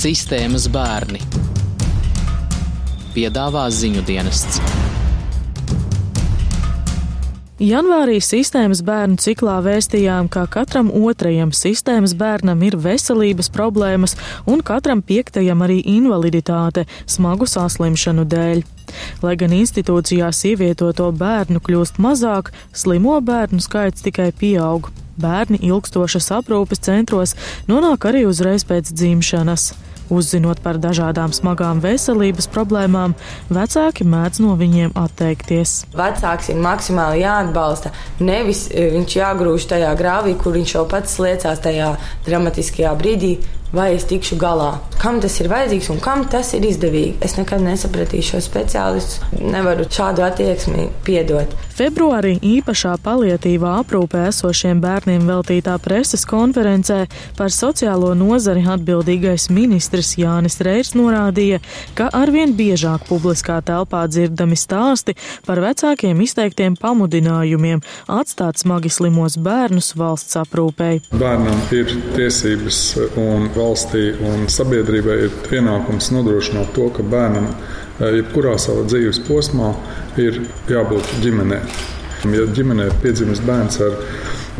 Sistēmas bērni piedāvā ziņu dienests. Janvārī sistēmas bērnu ciklā vēstījām, ka katram otrajam sistēmas bērnam ir veselības problēmas un katram piektajam arī invaliditāte smagu saslimšanu dēļ. Lai gan institūcijās ievietoto bērnu kļūst mazāk, slimo bērnu skaits tikai pieaug. Bērni ilgstošas aprūpes centros nonāk arī uzreiz pēc dzimšanas. Uzzinot par dažādām smagām veselības problēmām, vecāki mēdz no viņiem atteikties. Vecāks ir maksimāli jāatbalsta. Nevis e, viņš jāgrūž tajā grāvī, kur viņš jau pats sliecās tajā dramatiskajā brīdī, vai es tikšu galā. Kam tas ir vajadzīgs un kam tas ir izdevīgi? Es nekad nesapratīšu šo speciālistu. Nevaru šādu attieksmi piedot. Februārī īpašā palietīvā aprūpē esošiem bērniem veltītā preses konferencē par sociālo nozari atbildīgais ministrs Jānis Reirs norādīja, ka arvien biežāk publiskā telpā dzirdami stāsti par vecākiem izteiktiem pamudinājumiem atstāt smagi slimos bērnus valsts aprūpēji. Bērnam ir tiesības un valstī un sabiedrībai ir pienākums nodrošināt to, ka bērnam eh, jebkurā savā dzīves posmā ir jābūt ģimenē. Ja ģimenē ir piedzimis bērns ar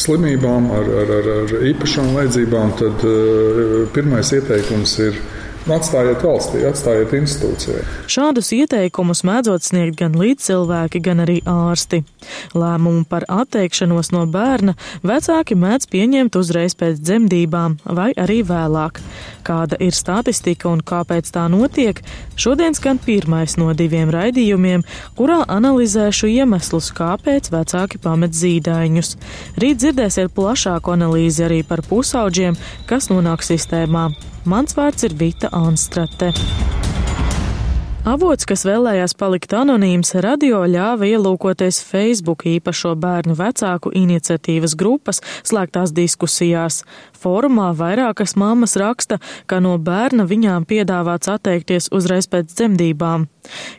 slimībām, ar, ar, ar, ar īpašām vajadzībām, tad uh, pirmais ieteikums ir Atstājiet valstī, atstājiet institūcijai. Šādus ieteikumus mēdzot sniegt gan līdzcilvēki, gan arī ārsti. Lēmumu par atteikšanos no bērna vecāki mēdz pieņemt uzreiz pēc dzemdībām vai arī vēlāk. Kāda ir statistika un kāpēc tā notiek? Šodien skan pirmais no diviem raidījumiem, kurā analizēšu iemeslus, kāpēc vecāki pamet zīdaiņus. Rīt dzirdēsiet plašāku analīzi arī par pusauģiem, kas nonāk sistēmā. Mans vārds ir Vita Anstrate. Avots, kas vēlējās palikt anonīms, radio ļāva ielūkoties Facebook īpašo bērnu vecāku iniciatīvas grupas slēgtās diskusijās. Fórumā vairākas mammas raksta, ka no bērna viņām piedāvāts atteikties uzreiz pēc dzemdībām.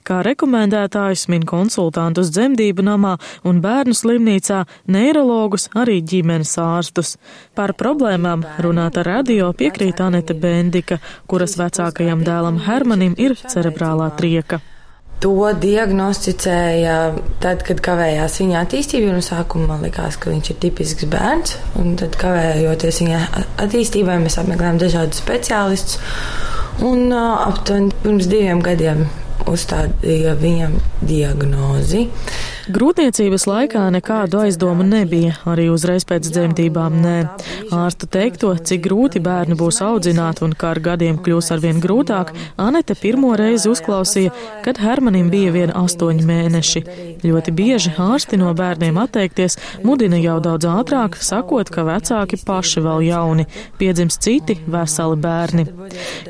Kā rekomendētājus min konsultantus dzemdību namā un bērnu slimnīcā, neirologus, arī ģimenes ārstus. Par problēmām runāt ar radio piekrīt Anete Bendika, kuras vecākajam dēlam Hermanim ir cerebrālā trieka. To diagnosticēja tad, kad kavējās viņa attīstība. No sākuma man likās, ka viņš ir tipisks bērns. Tad, kavējoties viņa attīstībai, mēs apmeklējām dažādus speciālistus. Un aptuveni pirms diviem gadiem uzstādīja viņam diagnozi. Grūtniecības laikā nekādu aizdomu nebija, arī uzreiz pēc dzemdībām nē. Ārsta teikto, cik grūti bērnu būs audzināt un kā ar gadiem kļūs arvien grūtāk, Anete pirmo reizi uzklausīja, kad Hermanim bija vien astoņi mēneši. Ļoti bieži ārsti no bērniem atteikties mudina jau daudz ātrāk, sakot, ka vecāki paši vēl jauni, piedzims citi veseli bērni.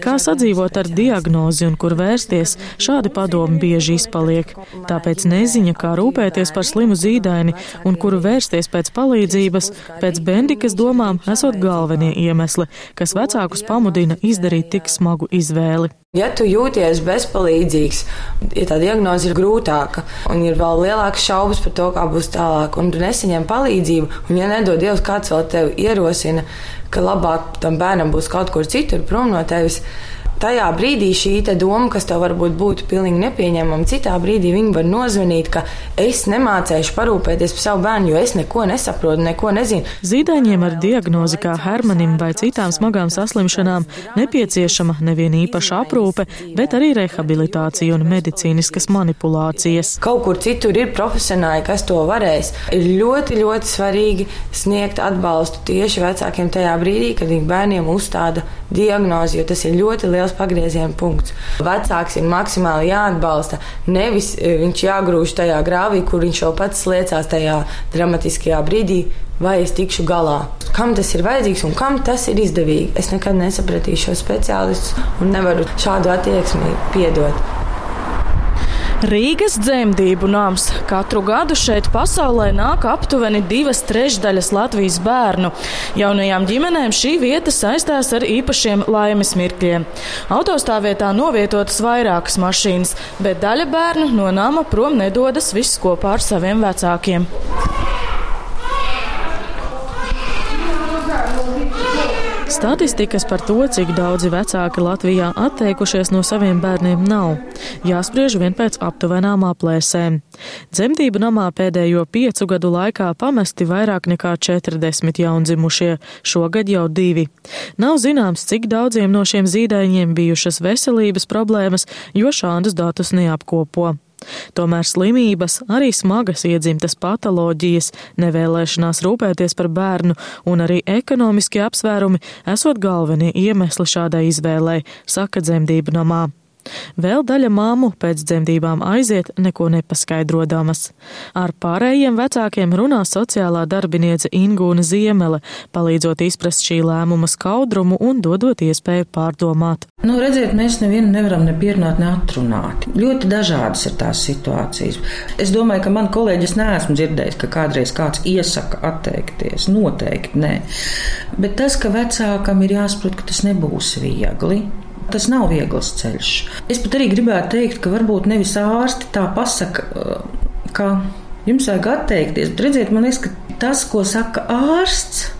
Kā sadzīvot ar diagnozi un kur vērsties, šādi padomi bieži izpaliek. Tāpēc neziņa, kā rūpēties rūpēties par slimu zīdaini un kuru vērsties pēc palīdzības, pēc Bendikas domām esot galvenie iemesli, kas vecākus pamudina izdarīt tik smagu izvēli. Ja tu jūties bezpalīdzīgs, ja tā diagnoze ir grūtāka un ir vēl lielākas šaubas par to, kā būs tālāk, un tu nesaņem palīdzību, un ja nedod Dievs, kāds vēl tevi ierosina, ka labāk tam bērnam būs kaut kur citur prom no tevis, tajā brīdī šī doma, kas tev varbūt būtu pilnīgi nepieņemama, citā brīdī viņi var nozvanīt, ka es nemācēšu parūpēties par savu bērnu, jo es neko nesaprotu, neko nezinu. Zīdaiņiem ar diagnozi kā Hermanim vai citām smagām saslimšanām nepieciešama nevien īpaša aprūpe, bet arī rehabilitācija un medicīniskas manipulācijas. Kaut kur citur ir profesionāļi, kas to varēs. Ir ļoti, ļoti svarīgi sniegt atbalstu tieši vecākiem tajā brīdī, kad viņi bērniem uzstāda diagnozi, jo tas ir ļoti liels liels pagrieziena punkts. Vecāks ir maksimāli jāatbalsta. Nevis e, viņš jāgrūž tajā grāvī, kur viņš jau pats sliecās tajā dramatiskajā brīdī, vai es tikšu galā. Kam tas ir vajadzīgs un kam tas ir izdevīgi? Es nekad nesapratīšu šo speciālistu un nevaru šādu attieksmi piedot. Rīgas dzemdību nams. Katru gadu šeit pasaulē nāk aptuveni divas trešdaļas Latvijas bērnu. Jaunajām ģimenēm šī vieta saistās ar īpašiem laimes mirkļiem. Autostāvvietā novietotas vairākas mašīnas, bet daļa bērnu no nama prom nedodas viss kopā ar saviem Statistikas par to, cik daudzi vecāki Latvijā atteikušies no saviem bērniem, nav. Jāspriež vien pēc aptuvenām aplēsēm. Dzemdību namā pēdējo piecu gadu laikā pamesti vairāk nekā 40 jaundzimušie, šogad jau divi. Nav zināms, cik daudziem no šiem zīdaiņiem bijušas veselības problēmas, jo šādus datus neapkopo. Tomēr slimības, arī smagas iedzimtas patoloģijas, nevēlēšanās rūpēties par bērnu un arī ekonomiskie apsvērumi esot galvenie iemesli šādai izvēlei, saka dzemdību namā. Vēl daļa māmu pēc dzemdībām aiziet, neko nepaskaidrodamas. Ar pārējiem vecākiem runā sociālā darbiniece Ingūna Ziemele, palīdzot izprast šī lēmuma skaudrumu un dodot iespēju pārdomāt. Nu, redziet, mēs nevienu nevaram ne pierunāt, ne atrunāt. Ļoti dažādas ir tās situācijas. Es domāju, ka man kolēģis neesmu dzirdējis, ka kādreiz kāds iesaka atteikties. Noteikti nē. Bet tas, ka vecākam ir jāsaprot, ka tas nebūs viegli, Tas nav viegls ceļš. Es pat arī gribētu teikt, ka varbūt nevis ārsti tā pasaka, ka jums vajag atteikties, bet redziet, man liekas, ka tas, ko saka ārsts,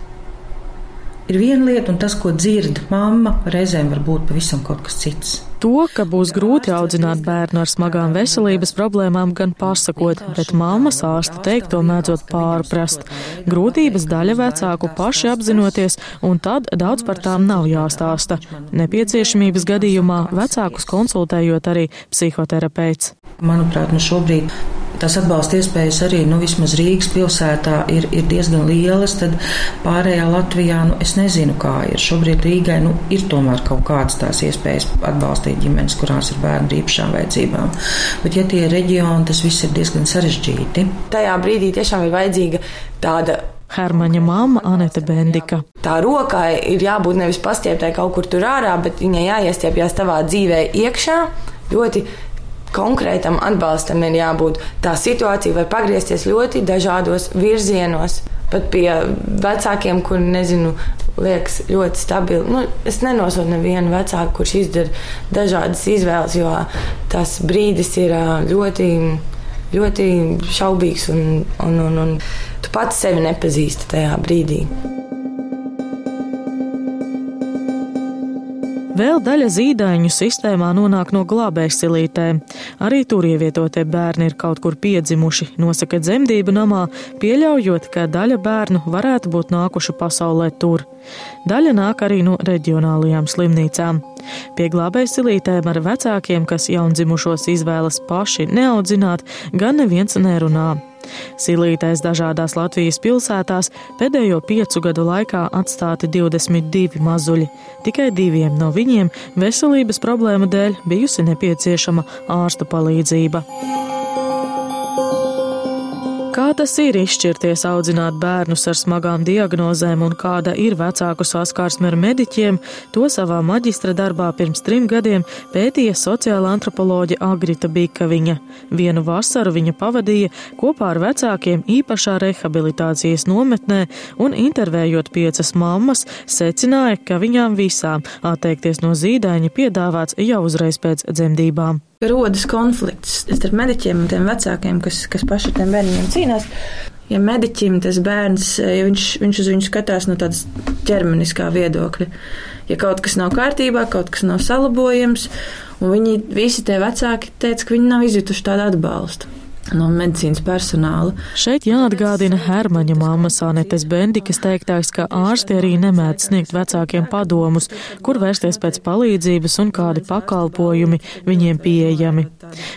ir viena lieta, un tas, ko dzird mamma, reizēm var būt pavisam kaut kas cits. To, ka būs grūti audzināt bērnu ar smagām veselības problēmām, gan pasakot, bet mammas ārsta teikto mēdzot pārprast. Grūtības daļa vecāku paši apzinoties, un tad daudz par tām nav jāstāsta. Nepieciešamības gadījumā vecākus konsultējot arī psihoterapeits. Manuprāt, nu šobrīd tās atbalsta iespējas arī nu, vismaz Rīgas pilsētā ir, ir diezgan lielas. Tad pārējā Latvijā nu, es nezinu, kā ir. Šobrīd Rīgai nu, ir tomēr kaut kādas tās iespējas atbalstīt ģimenes, kurās ir bērni ar īpašām vajadzībām. Bet, ja tie ir reģioni, tas viss ir diezgan sarežģīti. Tajā brīdī tiešām ir vajadzīga tāda Hermaņa māma Anete Bendika. Tā rokai ir jābūt nevis pastieptai kaut kur tur ārā, bet viņai jāiestiepjas tavā dzīvē iekšā. Ļoti konkrētam atbalstam ir jābūt. Tā situācija var pagriezties ļoti dažādos virzienos. Pat pie vecākiem, kuriem, nezinu, liekas ļoti stabili. Nu, es nenosodu nevienu vecāku, kurš izdara dažādas izvēles, jo tas brīdis ir ļoti, ļoti šaubīgs un, un, un, un tu pats sevi nepazīsti tajā brīdī. Vēl daļa zīdaiņu sistēmā nonāk no glābējsilītēm. Arī tur ievietotie bērni ir kaut kur piedzimuši, nosaka dzemdību namā, pieļaujot, ka daļa bērnu varētu būt nākuši pasaulē tur. Daļa nāk arī no reģionālajām slimnīcām. Pie glābējsilītēm ar vecākiem, kas jaundzimušos izvēlas paši neaudzināt, gan neviens nerunā. Silītais dažādās Latvijas pilsētās pēdējo piecu gadu laikā atstāti 22 mazuļi. Tikai diviem no viņiem veselības problēmu dēļ bijusi nepieciešama ārsta palīdzība. Kā tas ir izšķirties audzināt bērnus ar smagām diagnozēm un kāda ir vecāku saskarsme ar mediķiem, to savā maģistra darbā pirms trim gadiem pētīja sociāla antropoloģa Agrita Bikaviņa. Vienu vasaru viņa pavadīja kopā ar vecākiem īpašā rehabilitācijas nometnē un intervējot piecas mammas, secināja, ka viņām visām atteikties no zīdaiņa piedāvāts jau uzreiz pēc dzemdībām rodas konflikts starp mediķiem un tiem vecākiem, kas, kas paši ar tiem bērniem cīnās. Ja mediķim tas bērns, ja viņš, viņš uz viņu skatās no tādas ķermeniskā viedokļa, ja kaut kas nav kārtībā, kaut kas nav salabojams, un viņi visi tie vecāki teica, ka viņi nav izjutuši tādu atbalstu no medicīnas personāla. Šeit jāatgādina Hermaņa māmas Anetes Bendikas teiktais, ka ārsti arī nemēdz sniegt vecākiem padomus, kur vērsties pēc palīdzības un kādi pakalpojumi viņiem pieejami.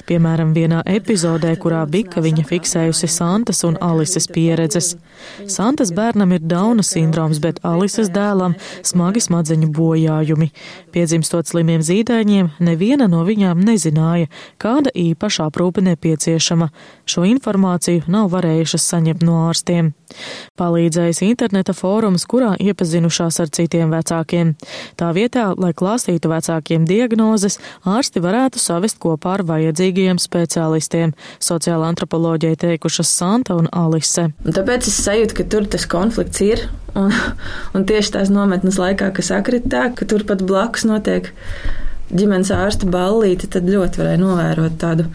Piemēram, vienā epizodē, kurā Bika viņa fiksējusi Santas un Alises pieredzes. Santas bērnam ir Dauna sindroms, bet Alises dēlam smagi smadzeņu bojājumi. Piedzimstot slimiem zīdaiņiem, neviena no viņām nezināja, kāda īpaša aprūpe nepieciešama. Šo informāciju nav varējušas saņemt no ārstiem. Palīdzējis interneta fórums, kurā iepazinušās ar citiem vecākiem. Tā vietā, lai klāstītu vecākiem diagnozes, ārsti varētu savest kopā ar vajadzīgajiem speciālistiem, sociāla antropoloģija teikušas Santa un Alise. Tāpēc es sajūtu, ka tur tas konflikts ir, un, un tieši tās nometnes laikā, kas akritā, ka tur pat blakus notiek ģimenes ārsta ballīte, tad ļoti varēja novērot tādu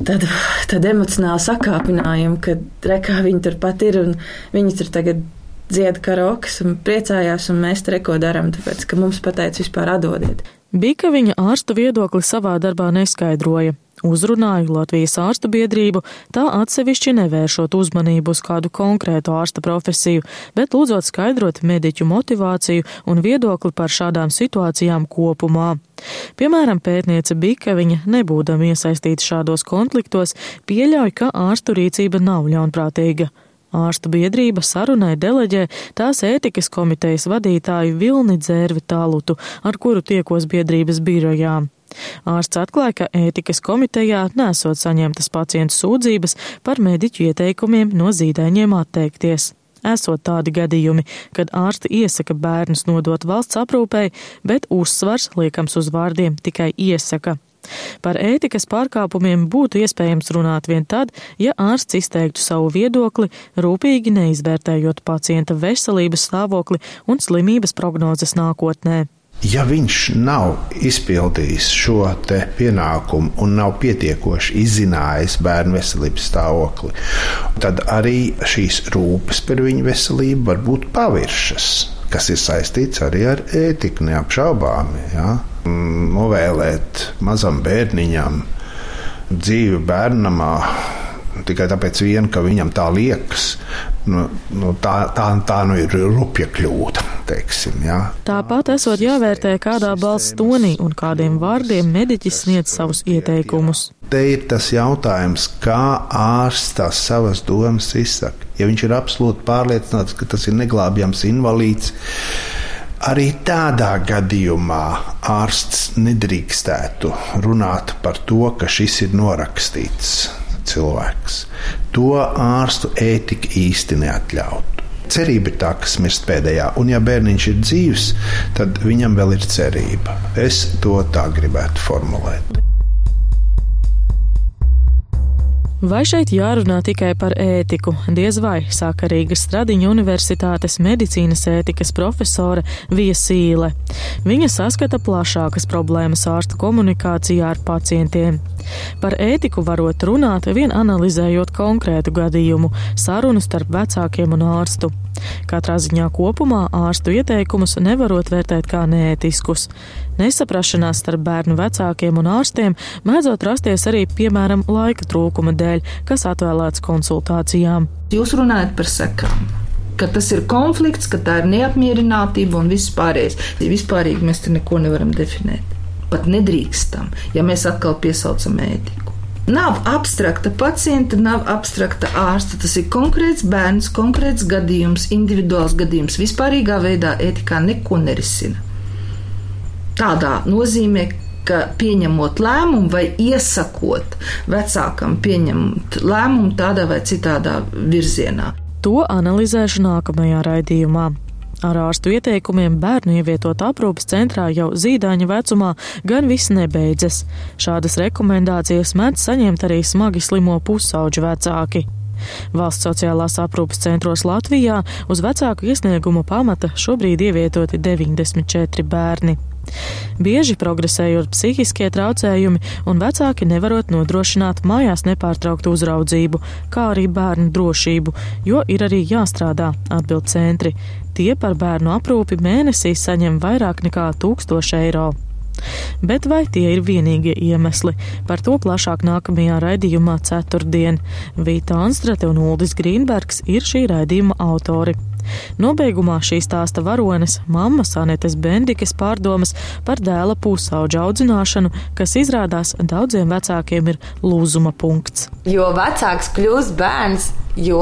tādu, tādu emocionālu sakāpinājumu, ka rekā viņi tur pat ir un viņi tur tagad dzied karokas un priecājās, un mēs treko darām, tāpēc, ka mums pateica vispār atdodiet. Bika viņa ārstu viedokli savā darbā neskaidroja. Uzrunāju Latvijas ārstu biedrību, tā atsevišķi nevēršot uzmanību uz kādu konkrētu ārsta profesiju, bet lūdzot skaidrot mediķu motivāciju un viedokli par šādām situācijām kopumā. Piemēram, pētniece Bika, viņa nebūdama iesaistīta šādos konfliktos, pieļauj, ka ārstu rīcība nav ļaunprātīga. Ārstu biedrība sarunai deleģē tās ētikas komitejas vadītāju Vilni Dzērvi Talutu, ar kuru tiekos biedrības birojā. Ārsts atklāja, ka ētikas komitejā nesot saņemtas pacientu sūdzības par mediķu ieteikumiem no zīdaiņiem atteikties. Esot tādi gadījumi, kad ārsti iesaka bērnus nodot valsts aprūpei, bet uzsvars liekams uz vārdiem tikai iesaka. Par ētikas pārkāpumiem būtu iespējams runāt vien tad, ja ārsts izteiktu savu viedokli, rūpīgi neizvērtējot pacienta veselības stāvokli un slimības prognozes nākotnē. Ja viņš nav izpildījis šo pienākumu un nav pietiekoši izzinājis bērnu veselības stāvokli, tad arī šīs rūpes par viņu veselību var būt paviršas, kas ir saistīts arī ar ētiku, neapšaubāmi. Ja? novēlēt mazam bērniņam dzīvi bērnamā tikai tāpēc, vien, ka viņam tā liekas. Nu, nu, tā, tā, tā nu ir rupja kļūda. Teiksim, ja. Tāpat esot jāvērtē, kādā balss tonī un kādiem vārdiem mediķis sniedz savus ieteikumus. Te ir tas jautājums, kā ārsts tās savas domas izsaka. Ja viņš ir absolūti pārliecināts, ka tas ir neglābjams invalīds, Arī tādā gadījumā ārsts nedrīkstētu runāt par to, ka šis ir norakstīts cilvēks. To ārstu ētika īsti neatļautu. Cerība ir tā, kas mirst pēdējā, un ja bērniņš ir dzīves, tad viņam vēl ir cerība. Es to tā gribētu formulēt. Vai šeit jārunā tikai par ētiku? Diez vai, saka Rīgas Stradiņa Universitātes medicīnas ētikas profesore Viesīle. Viņa saskata plašākas problēmas ārsta komunikācijā ar pacientiem. Par ētiku varot runāt, vien analizējot konkrētu gadījumu, sarunu starp vecākiem un ārstu. Katrā ziņā kopumā ārstu ieteikumus nevarot vērtēt kā neētiskus. Nesaprašanās starp bērnu vecākiem un ārstiem mēdzot rasties arī, piemēram, laika trūkuma dēļ, kas atvēlēts konsultācijām. Jūs runājat par sekām ka tas ir konflikts, ka tā ir neapmierinātība un viss pārējais. Vispārīgi mēs te neko nevaram definēt. Pat nedrīkstam, ja mēs atkal piesaucam ētiku. Nav abstrakta pacienta, nav abstrakta ārsta. Tas ir konkrēts bērns, konkrēts gadījums, individuāls gadījums. Vispārīgā veidā ētikā neko nerisina. Tādā nozīmē, ka pieņemot lēmumu vai iesakot vecākam pieņemt lēmumu tādā vai citādā virzienā. To analizēšu nākamajā raidījumā. Ar ārstu ieteikumiem bērnu ievietot aprūpas centrā jau zīdaiņa vecumā gan viss nebeidzas. Šādas rekomendācijas mēdz saņemt arī smagi slimo pusauģu vecāki. Valsts sociālās aprūpas centros Latvijā uz vecāku iesniegumu pamata šobrīd ievietoti 94 bērni. Bieži progresējot psihiskie traucējumi un vecāki nevarot nodrošināt mājās nepārtrauktu uzraudzību, kā arī bērnu drošību, jo ir arī jāstrādā, atbild centri. Tie par bērnu aprūpi mēnesī saņem vairāk nekā 1000 eiro. Bet vai tie ir vienīgie iemesli? Par to plašāk nākamajā raidījumā ceturtdien. Vīta Anstrate un Uldis Grīnbergs ir šī raidījuma autori. Nobeigumā šī stāsta varonis - mammas Anetes Bendikes pārdomas par dēla pusauģa audzināšanu, kas izrādās daudziem vecākiem ir lūzuma punkts. Jo vecāks kļūst bērns, jo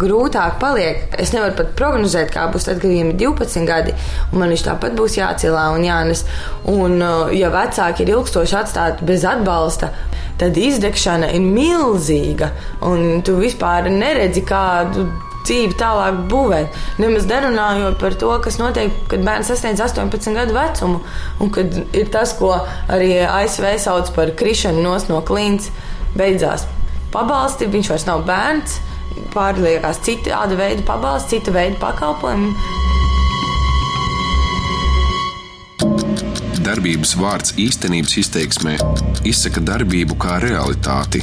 grūtāk paliek. Es nevaru pat prognozēt, kā būs tad, kad viņam ir 12 gadi, un man viņš tāpat būs jācielā un jānes. Un, ja vecāki ir ilgstoši atstāti bez atbalsta, tad izdegšana ir milzīga, un tu vispār neredzi, kādu dzīvi tālāk būvēt. Nemaz nerunājot par to, kas notiek, kad bērns sasniedz 18 gadu vecumu, un kad ir tas, ko arī ASV sauc par krišanu no klints, beidzās pabalsti, viņš vairs nav bērns, pārliekās citāda veida pabalsti, cita veida pakalpojumi. Darbības vārds īstenības izteiksmē izsaka darbību kā realitāti.